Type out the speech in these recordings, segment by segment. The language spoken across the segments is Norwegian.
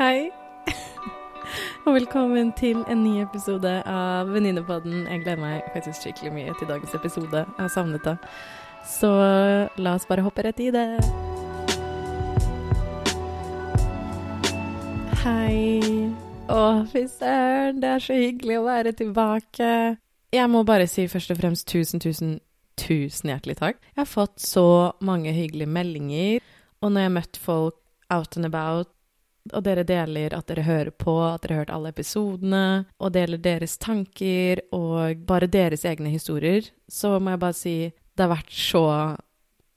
Hei. Og velkommen til en ny episode av Venninnepodden. Jeg gleder meg faktisk skikkelig mye til dagens episode. Jeg har savnet det. Så la oss bare hoppe rett i det. Hei. Å, fy søren, det er så hyggelig å være tilbake. Jeg må bare si først og fremst tusen, tusen, tusen hjertelig takk. Jeg har fått så mange hyggelige meldinger, og når jeg har møtt folk out and about, og dere deler at dere hører på, at dere har hørt alle episodene, og deler deres tanker og bare deres egne historier, så må jeg bare si det har vært så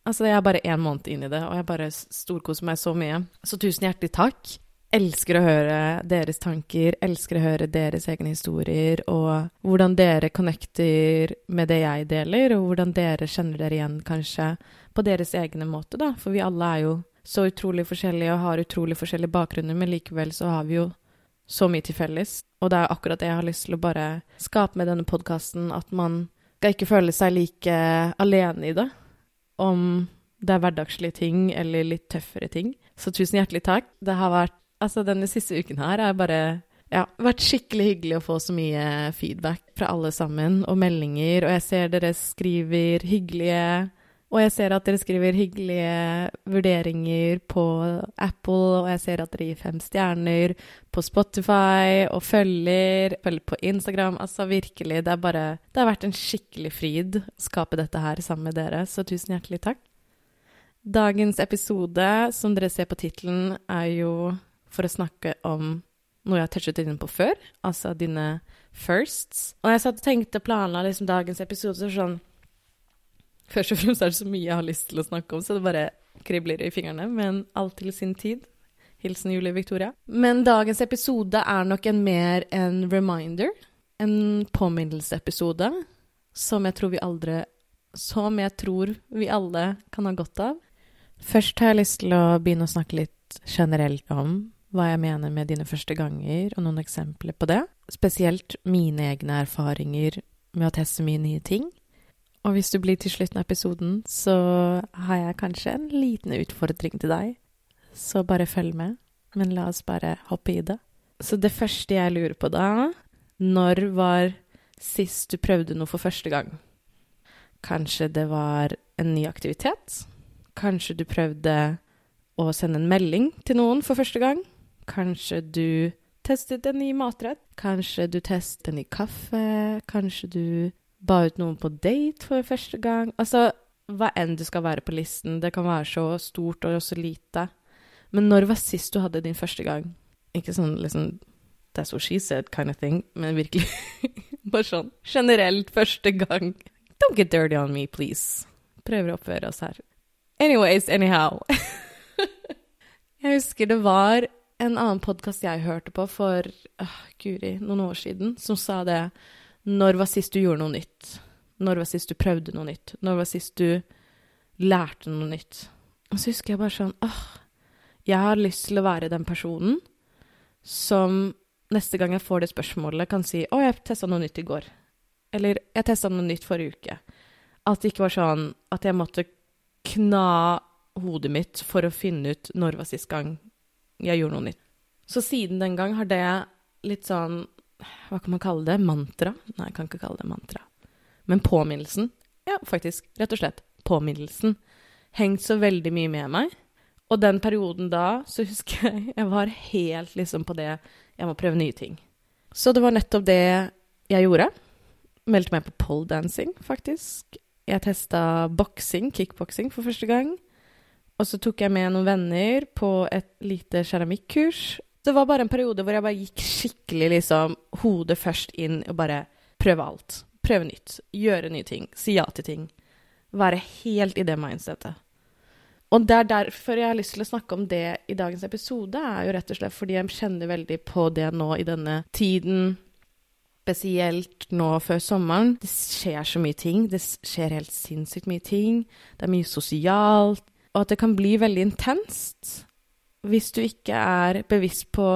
Altså, jeg er bare én måned inn i det, og jeg bare storkoser meg så mye. Så tusen hjertelig takk. Elsker å høre deres tanker, elsker å høre deres egne historier, og hvordan dere connecter med det jeg deler, og hvordan dere kjenner dere igjen, kanskje, på deres egne måte, da. For vi alle er jo så utrolig forskjellige og har utrolig forskjellige bakgrunner, men likevel så har vi jo så mye til felles. Og det er akkurat det jeg har lyst til å bare skape med denne podkasten, at man skal ikke føle seg like alene i det. Om det er hverdagslige ting eller litt tøffere ting. Så tusen hjertelig takk. Det har vært Altså, denne siste uken her har bare ja, vært skikkelig hyggelig å få så mye feedback fra alle sammen, og meldinger, og jeg ser dere skriver hyggelige og jeg ser at dere skriver hyggelige vurderinger på Apple, og jeg ser at dere gir fem stjerner på Spotify og følger, følger på Instagram. Altså virkelig, det bare Det har vært en skikkelig fryd å skape dette her sammen med dere, så tusen hjertelig takk. Dagens episode, som dere ser på tittelen, er jo for å snakke om noe jeg har touchet inn på før, altså dine firsts. Og jeg satt og tenkte planla liksom dagens episode så sånn Først og fremst er det så mye jeg har lyst til å snakke om, så det bare kribler i fingrene. Men alt til sin tid. Hilsen Julie Victoria. Men dagens episode er nok en mer en reminder. En påminnelseepisode som jeg tror vi aldri Som jeg tror vi alle kan ha godt av. Først har jeg lyst til å begynne å snakke litt generelt om hva jeg mener med dine første ganger, og noen eksempler på det. Spesielt mine egne erfaringer med å teste mye nye ting. Og hvis du blir til slutten av episoden, så har jeg kanskje en liten utfordring til deg. Så bare følg med. Men la oss bare hoppe i det. Så det første jeg lurer på da Når var sist du prøvde noe for første gang? Kanskje det var en ny aktivitet? Kanskje du prøvde å sende en melding til noen for første gang? Kanskje du testet en ny matrett? Kanskje du testet en ny kaffe? Kanskje du ba ut noen på date for første gang. Altså, hva enn du skal være på listen. Det kan være så stort og så lite. Men når var sist du hadde din første gang? Ikke sånn liksom That's what she said kind of thing, men virkelig bare sånn generelt første gang. Don't get dirty on me, please. Prøver å oppføre oss her. Anyways, anyhow. jeg husker det var en annen podkast jeg hørte på for uh, guri, noen år siden, som sa det når var sist du gjorde noe nytt? Når var sist du prøvde noe nytt? Når var sist du lærte noe nytt? Og så husker jeg bare sånn åh, jeg har lyst til å være den personen som neste gang jeg får det spørsmålet, kan si å, jeg testa noe nytt i går. Eller jeg testa noe nytt forrige uke. At det ikke var sånn at jeg måtte kna hodet mitt for å finne ut når var sist gang jeg gjorde noe nytt. Så siden den gang har det litt sånn hva kan man kalle det? Mantra? Nei, jeg kan ikke kalle det mantra. Men påminnelsen, ja, faktisk, rett og slett, påminnelsen, hengt så veldig mye med meg. Og den perioden da, så husker jeg jeg var helt liksom på det Jeg må prøve nye ting. Så det var nettopp det jeg gjorde. Meldte meg på poledancing, faktisk. Jeg testa boksing, kickboksing, for første gang. Og så tok jeg med noen venner på et lite keramikkurs. Det var bare en periode hvor jeg bare gikk skikkelig liksom hodet først inn og bare prøve alt. Prøve nytt. Gjøre nye ting. Si ja til ting. Være helt i det mindsetet. Og det er derfor jeg har lyst til å snakke om det i dagens episode, er jo rett og slett fordi jeg kjenner veldig på det nå i denne tiden, spesielt nå før sommeren. Det skjer så mye ting. Det skjer helt sinnssykt mye ting. Det er mye sosialt. Og at det kan bli veldig intenst hvis du ikke er bevisst på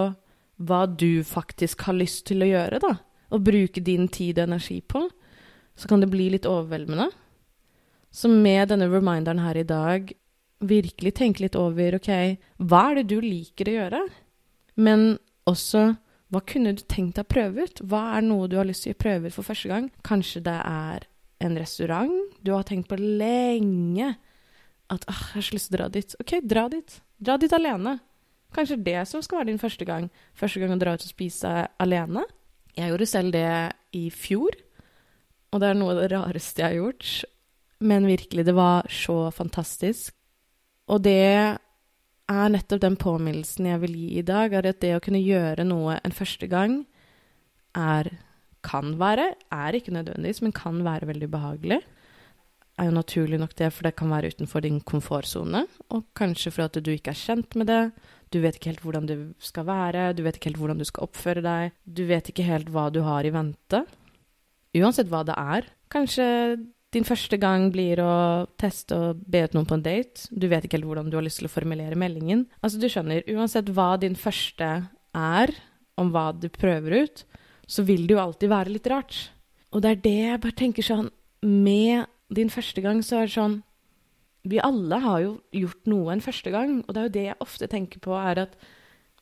hva du faktisk har lyst til å gjøre, da, og bruke din tid og energi på, så kan det bli litt overveldende. Så med denne reminderen her i dag, virkelig tenke litt over OK, hva er det du liker å gjøre? Men også hva kunne du tenkt deg å prøve ut? Hva er noe du har lyst til å prøve ut for første gang? Kanskje det er en restaurant du har tenkt på lenge at ah, jeg har så lyst til å dra dit. Ok, dra dit. Dra dit alene. Kanskje det som skal være din første gang. Første gang å dra ut og spise alene. Jeg gjorde selv det i fjor, og det er noe av det rareste jeg har gjort. Men virkelig, det var så fantastisk. Og det er nettopp den påminnelsen jeg vil gi i dag, er at det å kunne gjøre noe en første gang er kan være, er ikke nødvendigvis, men kan være veldig behagelig. Er jo naturlig nok det, for det kan være utenfor din komfortsone. Og kanskje for at du ikke er kjent med det. Du vet ikke helt hvordan du skal være, du vet ikke helt hvordan du skal oppføre deg. Du vet ikke helt hva du har i vente. Uansett hva det er. Kanskje din første gang blir å teste og be ut noen på en date. Du vet ikke helt hvordan du har lyst til å formulere meldingen. Altså, du skjønner, uansett hva din første er, om hva du prøver ut, så vil det jo alltid være litt rart. Og det er det jeg bare tenker sånn Med din første gang så er det sånn Vi alle har jo gjort noe en første gang, og det er jo det jeg ofte tenker på, er at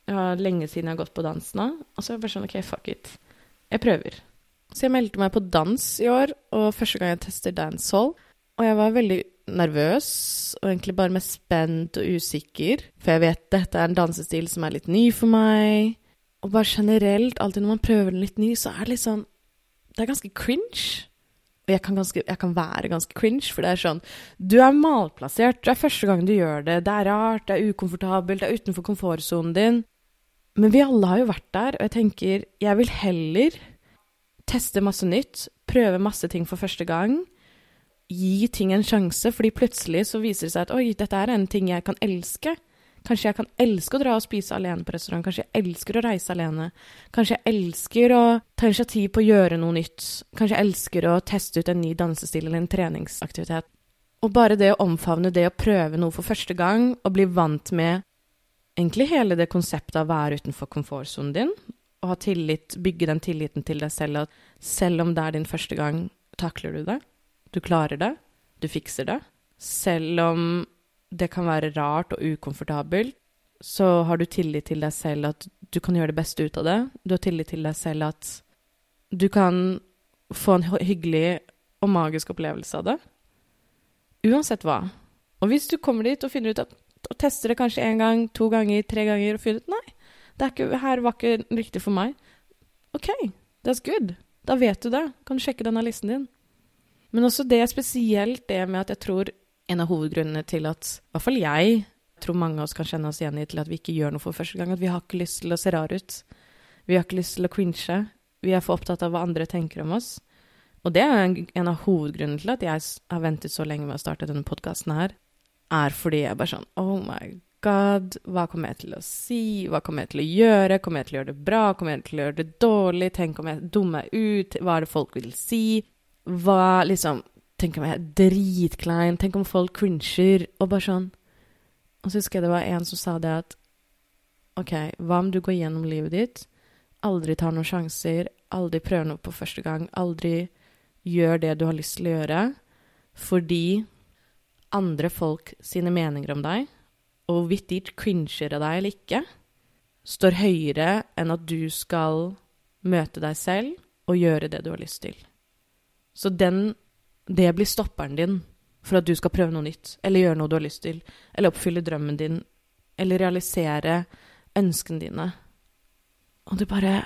ja, lenge siden jeg har gått på dans nå, og så er det bare sånn OK, fuck it. Jeg prøver. Så jeg meldte meg på dans i år, og første gang jeg tester dancehall. Og jeg var veldig nervøs, og egentlig bare mest spent og usikker. For jeg vet dette er en dansestil som er litt ny for meg. Og bare generelt, alltid når man prøver den litt ny, så er det sånn Det er ganske cringe. Jeg kan, ganske, jeg kan være ganske cringe, for det er sånn Du er malplassert, det er første gang du gjør det, det er rart, det er ukomfortabelt, det er utenfor komfortsonen din. Men vi alle har jo vært der, og jeg tenker jeg vil heller teste masse nytt, prøve masse ting for første gang. Gi ting en sjanse, fordi plutselig så viser det seg at oi, dette er en ting jeg kan elske. Kanskje jeg kan elske å dra og spise alene på restaurant. Kanskje jeg elsker å reise alene. Kanskje jeg elsker å ta initiativ på å gjøre noe nytt. Kanskje jeg elsker å teste ut en ny dansestil eller en treningsaktivitet. Og bare det å omfavne det å prøve noe for første gang, og bli vant med egentlig hele det konseptet av å være utenfor komfortsonen din, og ha tillit, bygge den tilliten til deg selv at selv om det er din første gang, takler du det. Du klarer det. Du fikser det. Selv om det kan være rart og ukomfortabelt, så har du tillit til deg selv at du kan gjøre det beste ut av det. Du har tillit til deg selv at du kan få en hyggelig og magisk opplevelse av det. Uansett hva. Og hvis du kommer dit og finner ut at og tester det kanskje én gang, to ganger, tre ganger og finner ut nei, det ikke, her var ikke riktig for meg. OK, that's good. Da vet du det. Kan du sjekke denne listen din. Men også det spesielt det med at jeg tror en av hovedgrunnene til at i hvert fall jeg tror mange av oss kan kjenne oss igjen i til at vi ikke gjør noe for første gang, at vi har ikke lyst til å se rar ut. Vi har ikke lyst til å cringe. Vi er for opptatt av hva andre tenker om oss. Og det er en av hovedgrunnene til at jeg har ventet så lenge med å starte denne podkasten her, er fordi jeg bare sånn Oh my god, hva kommer jeg til å si, hva kommer jeg til å gjøre, kommer jeg til å gjøre det bra, kommer jeg til å gjøre det dårlig, tenk om jeg dummer meg ut, hva er det folk vil si, hva liksom Tenk om jeg er dritklein, tenk om folk cringer, og bare sånn Og så husker jeg det var en som sa det at OK, hva om du går gjennom livet ditt, aldri tar noen sjanser, aldri prøver noe på første gang, aldri gjør det du har lyst til å gjøre, fordi andre folk sine meninger om deg og hvorvidt de cringer av deg eller ikke, står høyere enn at du skal møte deg selv og gjøre det du har lyst til. Så den, det blir stopperen din for at du skal prøve noe nytt, eller gjøre noe du har lyst til, eller oppfylle drømmen din, eller realisere ønskene dine. Og det bare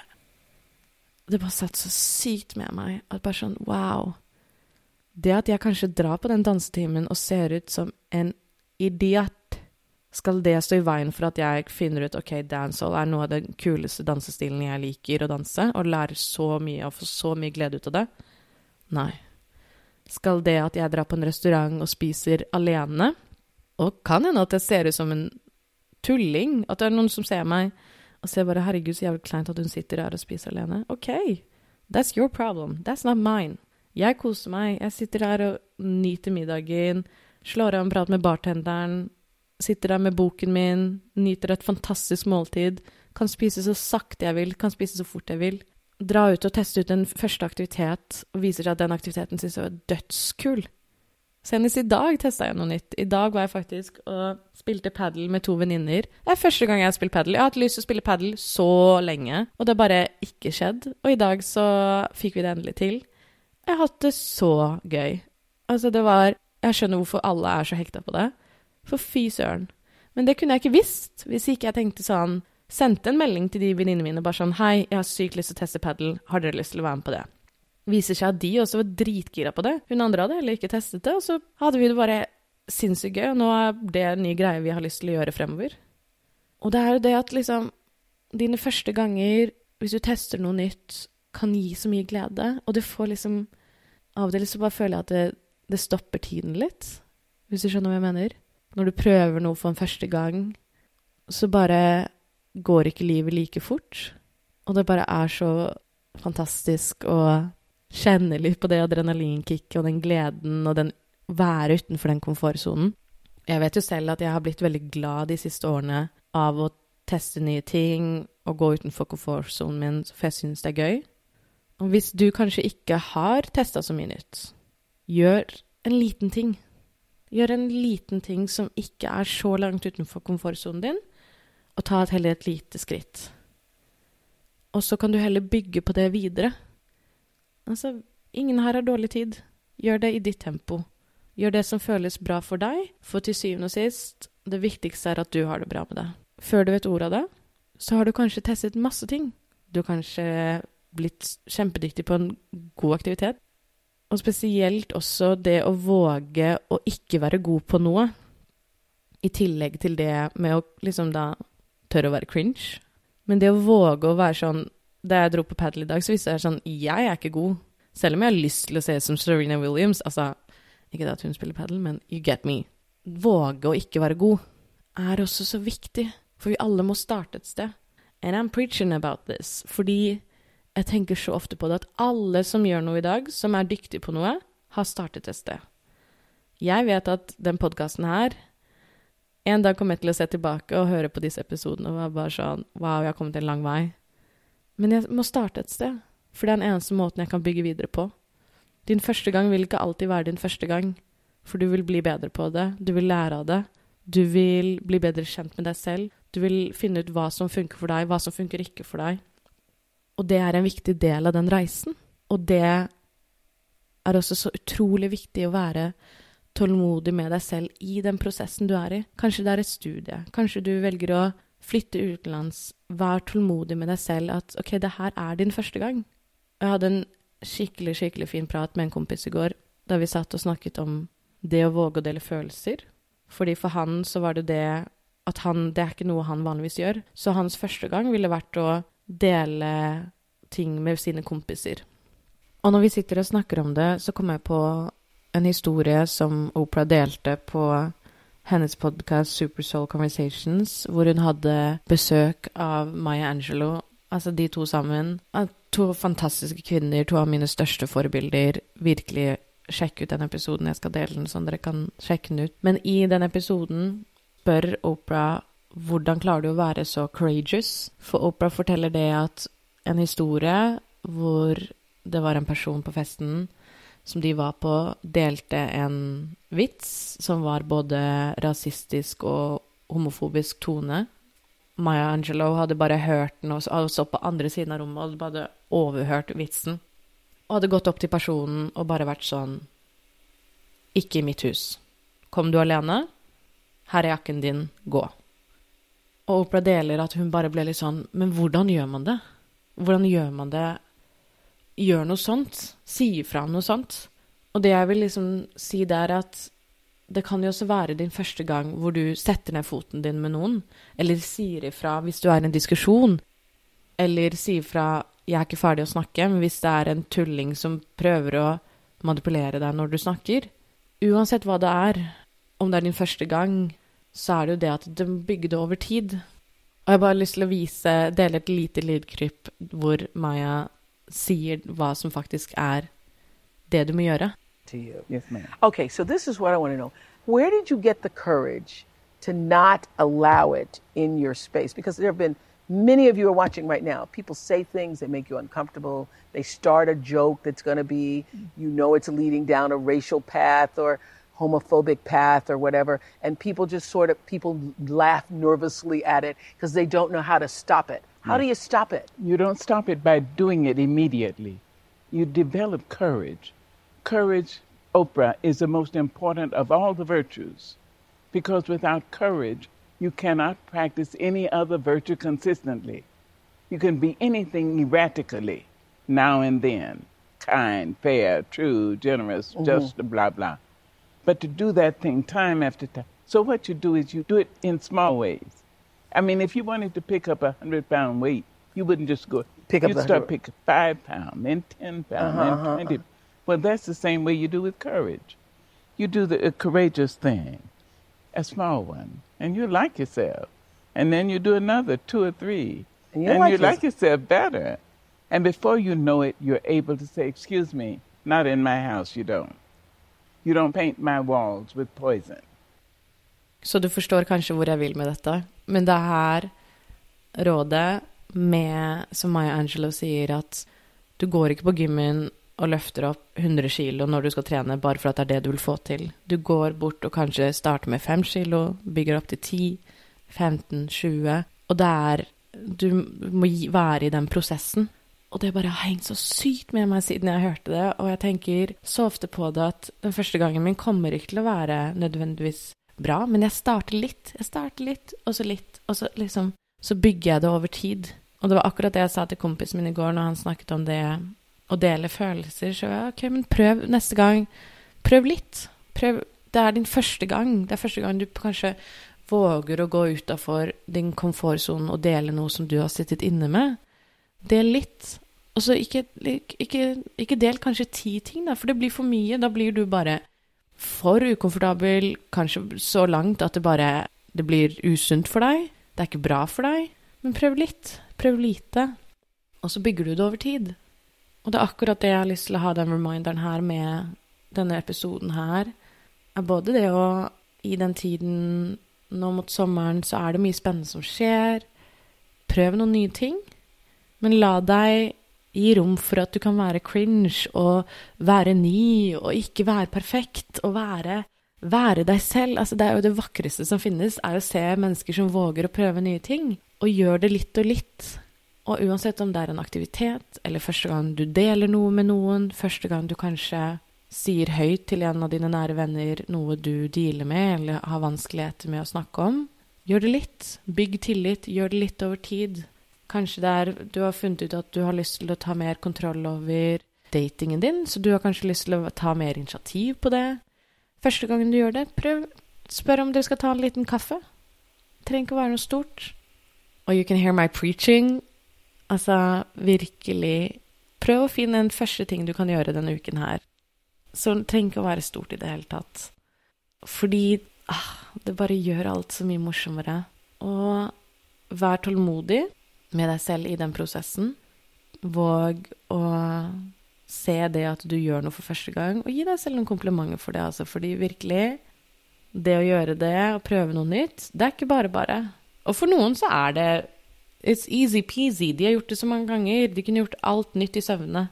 Det bare satt så sykt med meg at bare sånn wow. Det at jeg kanskje drar på den dansetimen og ser ut som en idiot skal det stå i veien for at jeg finner ut ok, dancehall er noe av den kuleste dansestilen jeg liker å danse, og lærer så mye og får så mye glede ut av det? Nei. Skal det at jeg drar på en restaurant og spiser alene, og kan hende at jeg ser ut som en tulling, at det er noen som ser meg og ser bare 'herregud, så jævlig kleint at hun sitter her og spiser alene', OK, that's your problem, that's not mine. Jeg koser meg, jeg sitter her og nyter middagen, slår av en prat med bartenderen, sitter der med boken min, nyter et fantastisk måltid, kan spise så sakte jeg vil, kan spise så fort jeg vil. Dra ut og teste ut en første aktivitet, og viser seg at den aktiviteten synes jeg var dødskul. Senest i dag testa jeg noe nytt. I dag var jeg faktisk og spilte padel med to venninner. Det er første gang jeg har spilt padel. Jeg har hatt lyst til å spille padel så lenge, og det har bare ikke skjedd. Og i dag så fikk vi det endelig til. Jeg har hatt det så gøy. Altså, det var Jeg skjønner hvorfor alle er så hekta på det. For fy søren. Men det kunne jeg ikke visst hvis ikke jeg tenkte sånn Sendte en melding til de venninnene mine bare sånn Hei, jeg har sykt lyst til å teste padel. Har dere lyst til å være med på det? viser seg at de også var dritgira på det. Hun andre hadde heller ikke testet det, og så hadde vi det bare sinnssykt gøy, og nå er det en ny greie vi har lyst til å gjøre fremover. Og det er jo det at liksom Dine første ganger, hvis du tester noe nytt, kan gi så mye glede, og du får liksom Av og til så bare føler jeg at det, det stopper tiden litt, hvis du skjønner hva jeg mener. Når du prøver noe for en første gang, så bare går ikke livet like fort. Og det bare er så fantastisk og kjenne litt på det adrenalinkicket og den gleden og den være utenfor den komfortsonen. Jeg vet jo selv at jeg har blitt veldig glad de siste årene av å teste nye ting og gå utenfor komfortsonen min, for jeg syns det er gøy. Og hvis du kanskje ikke har testa så mye nytt, gjør en liten ting. Gjør en liten ting som ikke er så langt utenfor komfortsonen din, og ta et heller et lite skritt. Og så kan du heller bygge på det videre. Altså, ingen her har dårlig tid. Gjør det i ditt tempo. Gjør det som føles bra for deg, for til syvende og sist, det viktigste er at du har det bra med det. Før du vet ordet av det, så har du kanskje testet masse ting. Du har kanskje blitt kjempedyktig på en god aktivitet. Og spesielt også det å våge å ikke være god på noe. I tillegg til det med å liksom da tørre å være cringe. Men det å våge å være sånn da jeg dro på padel i dag, så visste jeg sånn Jeg er ikke god. Selv om jeg har lyst til å se ut som Serena Williams. Altså, ikke det at hun spiller padel, men you get me. Våge å ikke være god er også så viktig, for vi alle må starte et sted. And I'm preaching about this, fordi jeg tenker så ofte på det at alle som gjør noe i dag, som er dyktige på noe, har startet et sted. Jeg vet at den podkasten her En dag kommer jeg til å se tilbake og høre på disse episodene og være bare sånn Wow, jeg har kommet en lang vei. Men jeg må starte et sted, for det er den eneste måten jeg kan bygge videre på. Din første gang vil ikke alltid være din første gang, for du vil bli bedre på det, du vil lære av det, du vil bli bedre kjent med deg selv, du vil finne ut hva som funker for deg, hva som funker ikke for deg. Og det er en viktig del av den reisen. Og det er også så utrolig viktig å være tålmodig med deg selv i den prosessen du er i. Kanskje det er et studie, kanskje du velger å flytte utenlands, vær tålmodig med deg selv at OK, det her er din første gang. Jeg hadde en skikkelig, skikkelig fin prat med en kompis i går, da vi satt og snakket om det å våge å dele følelser. Fordi for han så var det det at han Det er ikke noe han vanligvis gjør. Så hans første gang ville vært å dele ting med sine kompiser. Og når vi sitter og snakker om det, så kommer jeg på en historie som Opera delte på hennes podkast Super Soul Conversations, hvor hun hadde besøk av Maya Angelo. Altså de to sammen. To fantastiske kvinner, to av mine største forbilder. Virkelig sjekk ut den episoden. Jeg skal dele den, sånn dere kan sjekke den ut. Men i den episoden spør Opera hvordan klarer du å være så courageous? For Opera forteller det at en historie hvor det var en person på festen som de var på, delte en vits som var både rasistisk og homofobisk tone. Maya Angelo hadde bare hørt den og så på andre siden av rommet og hadde overhørt vitsen. Og hadde gått opp til personen og bare vært sånn Ikke i mitt hus. Kom du alene? Her er jakken din. Gå. Og Opera deler at hun bare ble litt sånn Men hvordan gjør man det? Hvordan gjør man det gjør noe sånt, sier fra noe sånt. Og det jeg vil liksom si, det er at det kan jo også være din første gang hvor du setter ned foten din med noen, eller sier ifra hvis du er i en diskusjon, eller sier ifra 'jeg er ikke ferdig å snakke', hvis det er en tulling som prøver å manipulere deg når du snakker Uansett hva det er, om det er din første gang, så er det jo det at de bygger det over tid. Og jeg bare har bare lyst til å vise, dele et lite lydkrypp hvor Maya sier hva som faktisk er det du må gjøre. To you. Yes, ma'am. Okay, so this is what I want to know. Where did you get the courage to not allow it in your space? Because there have been many of you are watching right now. People say things that make you uncomfortable. They start a joke that's going to be, you know, it's leading down a racial path or homophobic path or whatever, and people just sort of people laugh nervously at it because they don't know how to stop it. How do you stop it? You don't stop it by doing it immediately. You develop courage. Courage, Oprah, is the most important of all the virtues because without courage, you cannot practice any other virtue consistently. You can be anything erratically now and then kind, fair, true, generous, mm-hmm. just blah, blah. But to do that thing time after time. So what you do is you do it in small ways. I mean, if you wanted to pick up a hundred pound weight, you wouldn't just go pick up. You'd start picking five pound, then ten pound, uh-huh, then uh-huh, 20 uh-huh. Well, that's the same way you do with courage. You do the courageous thing, a small one, and you like yourself, and then you do another two or three, and you, and like, you like yourself better. And before you know it, you're able to say, "Excuse me, not in my house. You don't. You don't paint my walls with poison." Så du forstår kanskje hvor jeg vil med dette. Men det er her rådet med, som Maya Angelo sier, at du går ikke på gymmen og løfter opp 100 kilo når du skal trene, bare for at det er det du vil få til. Du går bort og kanskje starter med 5 kilo, bygger opp til 10, 15, 20, og det er Du må være i den prosessen. Og det bare har hengt så sykt med meg siden jeg hørte det, og jeg tenker så ofte på det at den første gangen min kommer ikke til å være nødvendigvis bra, men jeg starter litt. Jeg starter litt, og så litt, og så liksom Så bygger jeg det over tid. Og det var akkurat det jeg sa til kompisen min i går når han snakket om det å dele følelser. Så ja, OK, men prøv neste gang. Prøv litt. Prøv Det er din første gang. Det er første gang du kanskje våger å gå utafor din komfortsone og dele noe som du har sittet inne med. Del litt. Og ikke, ikke, ikke del kanskje ti ting, da, for det blir for mye. Da blir du bare for ukomfortabel, kanskje så langt at det bare det blir usunt for deg. Det er ikke bra for deg. Men prøv litt. Prøv lite. Og så bygger du det over tid. Og det er akkurat det jeg har lyst til å ha den reminderen her med denne episoden her. Er både det å I den tiden nå mot sommeren så er det mye spennende som skjer. Prøv noen nye ting. Men la deg gi rom for at du kan være cringe og være ny og ikke være perfekt og være, være deg selv. Altså, det er jo det vakreste som finnes, er å se mennesker som våger å prøve nye ting. Og gjør det litt og litt. Og uansett om det er en aktivitet, eller første gang du deler noe med noen, første gang du kanskje sier høyt til en av dine nære venner noe du dealer med eller har vanskeligheter med å snakke om, gjør det litt. Bygg tillit, gjør det litt over tid. Kanskje det er du har funnet ut at du har lyst til å ta mer kontroll over datingen din, så du har kanskje lyst til å ta mer initiativ på det. Første gangen du gjør det, prøv Spør om dere skal ta en liten kaffe. Trenger ikke å være noe stort. Og you can hear my preaching. Altså, virkelig Prøv å finne en første ting du kan gjøre denne uken her. Så det trenger ikke å være stort i det hele tatt. Fordi ah, det bare gjør alt så mye morsommere. Og vær tålmodig med deg selv i den prosessen. Våg å se det at du gjør noe for første gang, og gi deg selv noen komplimenter for det, altså. Fordi virkelig, det å gjøre det og prøve noe nytt, det er ikke bare bare. Og for noen så er det It's easy-peasy. De har gjort det så mange ganger. De kunne gjort alt nytt i søvne.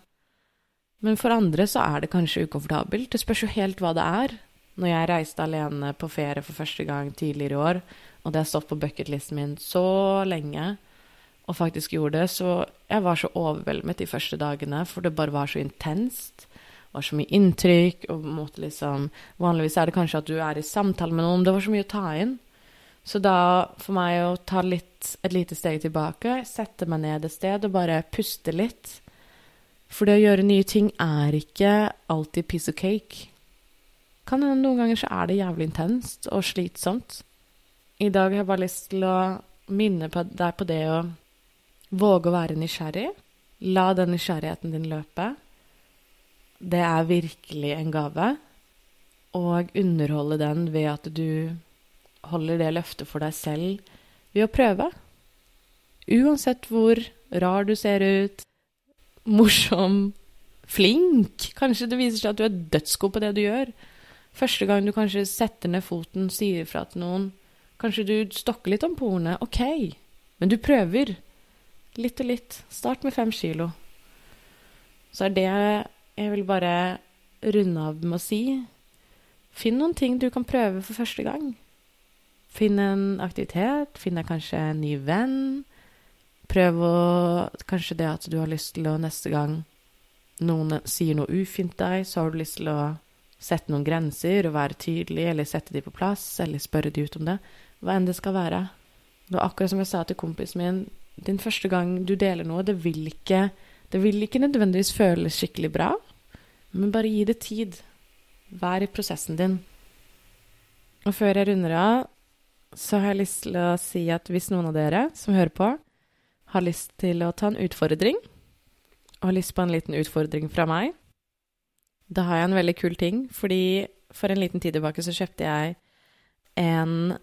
Men for andre så er det kanskje ukomfortabelt. Det spørs jo helt hva det er. Når jeg reiste alene på ferie for første gang tidligere i år, og det har stått på bucketlisten min så lenge, og faktisk gjorde det. Så jeg var så overveldet de første dagene, for det bare var så intenst. Det var så mye inntrykk, og måtte liksom Vanligvis er det kanskje at du er i samtale med noen. Det var så mye å ta inn. Så da, for meg å ta litt, et lite steg tilbake, sette meg ned et sted og bare puste litt For det å gjøre nye ting er ikke alltid piece of cake. Kan hende noen ganger så er det jævlig intenst og slitsomt. I dag har jeg bare lyst til å minne deg på det å Våge å være nysgjerrig. La den nysgjerrigheten din løpe. Det er virkelig en gave. Og underholde den ved at du holder det løftet for deg selv ved å prøve. Uansett hvor rar du ser ut, morsom, flink Kanskje det viser seg at du er dødsgod på det du gjør. Første gang du kanskje setter ned foten, sier ifra til noen. Kanskje du stokker litt om porene. Ok, men du prøver. Litt og litt. Start med fem kilo. Så er det jeg vil bare runde av med å si. Finn noen ting du kan prøve for første gang. Finn en aktivitet, finn deg kanskje en ny venn. Prøv å Kanskje det at du har lyst til å neste gang noen sier noe ufint deg, så har du lyst til å sette noen grenser og være tydelig, eller sette de på plass, eller spørre de ut om det. Hva enn det skal være. Det var akkurat som jeg sa til kompisen min, din første gang du deler noe, det vil ikke Det vil ikke nødvendigvis føles skikkelig bra, men bare gi det tid. Vær i prosessen din. Og før jeg runder av, så har jeg lyst til å si at hvis noen av dere som hører på, har lyst til å ta en utfordring, og har lyst på en liten utfordring fra meg, da har jeg en veldig kul ting, fordi for en liten tid tilbake så kjøpte jeg en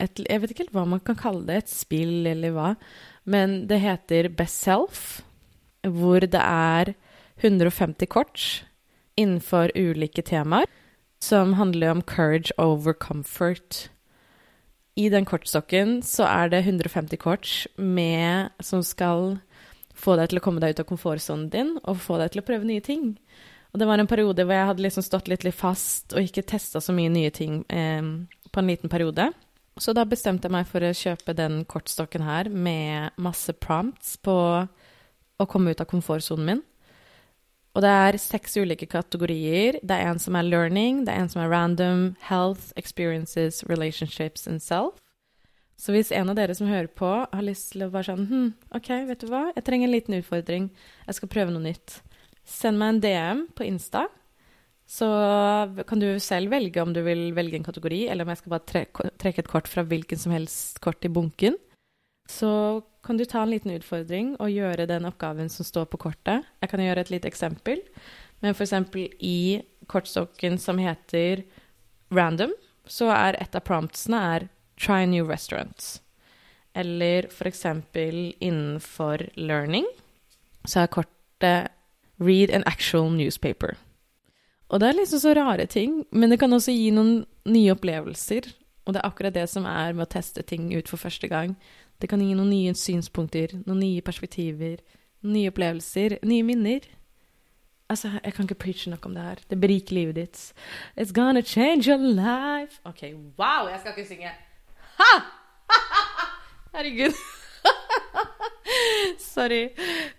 et, Jeg vet ikke helt hva man kan kalle det, et spill eller hva, men det heter Best Self, hvor det er 150 kort innenfor ulike temaer som handler om courage over comfort. I den kortstokken så er det 150 kort med, som skal få deg til å komme deg ut av komfortsonen din og få deg til å prøve nye ting. Og det var en periode hvor jeg hadde liksom stått litt, litt fast og ikke testa så mye nye ting eh, på en liten periode. Så da bestemte jeg meg for å kjøpe den kortstokken her med masse prompts på å komme ut av komfortsonen min. Og det er seks ulike kategorier. Det er en som er learning, det er en som er random, health, experiences, relationships and self. Så hvis en av dere som hører på, har lyst til å være sånn hm, OK, vet du hva, jeg trenger en liten utfordring, jeg skal prøve noe nytt. Send meg en DM på Insta. Så kan du selv velge om du vil velge en kategori, eller om jeg skal bare tre trekke et kort fra hvilken som helst kort i bunken. Så kan du ta en liten utfordring og gjøre den oppgaven som står på kortet. Jeg kan gjøre et lite eksempel. Men eksempel i kortstokken som heter Random, så er et av promptsene er Try new restaurants. Eller eksempel innenfor learning, så er kortet Read an actual newspaper. Og det er liksom så rare ting, men det kan også gi noen nye opplevelser. Og det er akkurat det som er med å teste ting ut for første gang. Det kan gi noen nye synspunkter, noen nye perspektiver, nye opplevelser, nye minner. Altså, jeg kan ikke preache nok om det her. Det beriker livet ditt. It's gonna change your life. OK, wow, jeg skal ikke synge. Ha! Herregud. Sorry.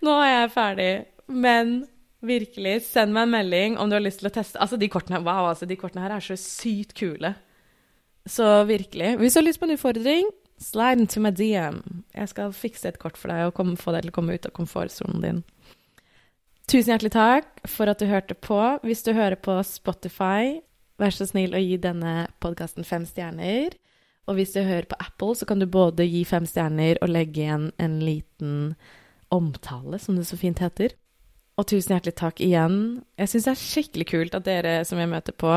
Nå er jeg ferdig. Men Virkelig. Send meg en melding om du har lyst til å teste. Altså, de kortene, wow, altså, de kortene her er så sykt kule. Så virkelig. Hvis du har lyst på en utfordring, slide into my DM. Jeg skal fikse et kort for deg og komme, få deg til å komme ut av komfortsonen din. Tusen hjertelig takk for at du hørte på. Hvis du hører på Spotify, vær så snill å gi denne podkasten fem stjerner. Og hvis du hører på Apple, så kan du både gi fem stjerner og legge igjen en liten omtale, som det så fint heter. Og tusen hjertelig takk igjen. Jeg syns det er skikkelig kult at dere som jeg møter på,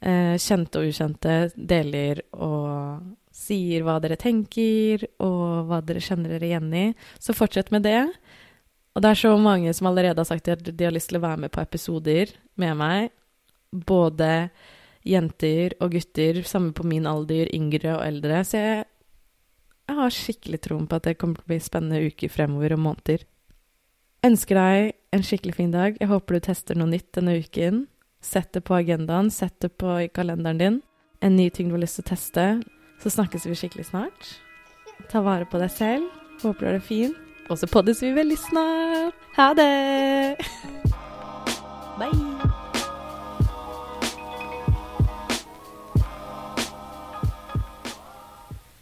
eh, kjente og ukjente, deler og sier hva dere tenker, og hva dere kjenner dere igjen i. Så fortsett med det. Og det er så mange som allerede har sagt at de har lyst til å være med på episoder med meg. Både jenter og gutter, samme på min alder, yngre og eldre. Så jeg, jeg har skikkelig troen på at det kommer til å bli spennende uker fremover og måneder. Ønsker deg en skikkelig fin dag. Jeg håper du tester noe nytt denne uken. Sett det på agendaen, sett det på kalenderen din. En ny ting du har lyst til å teste. Så snakkes vi skikkelig snart. Ta vare på deg selv. Håper du har det fint. Og så poddes vi veldig snart. Ha det! Bye!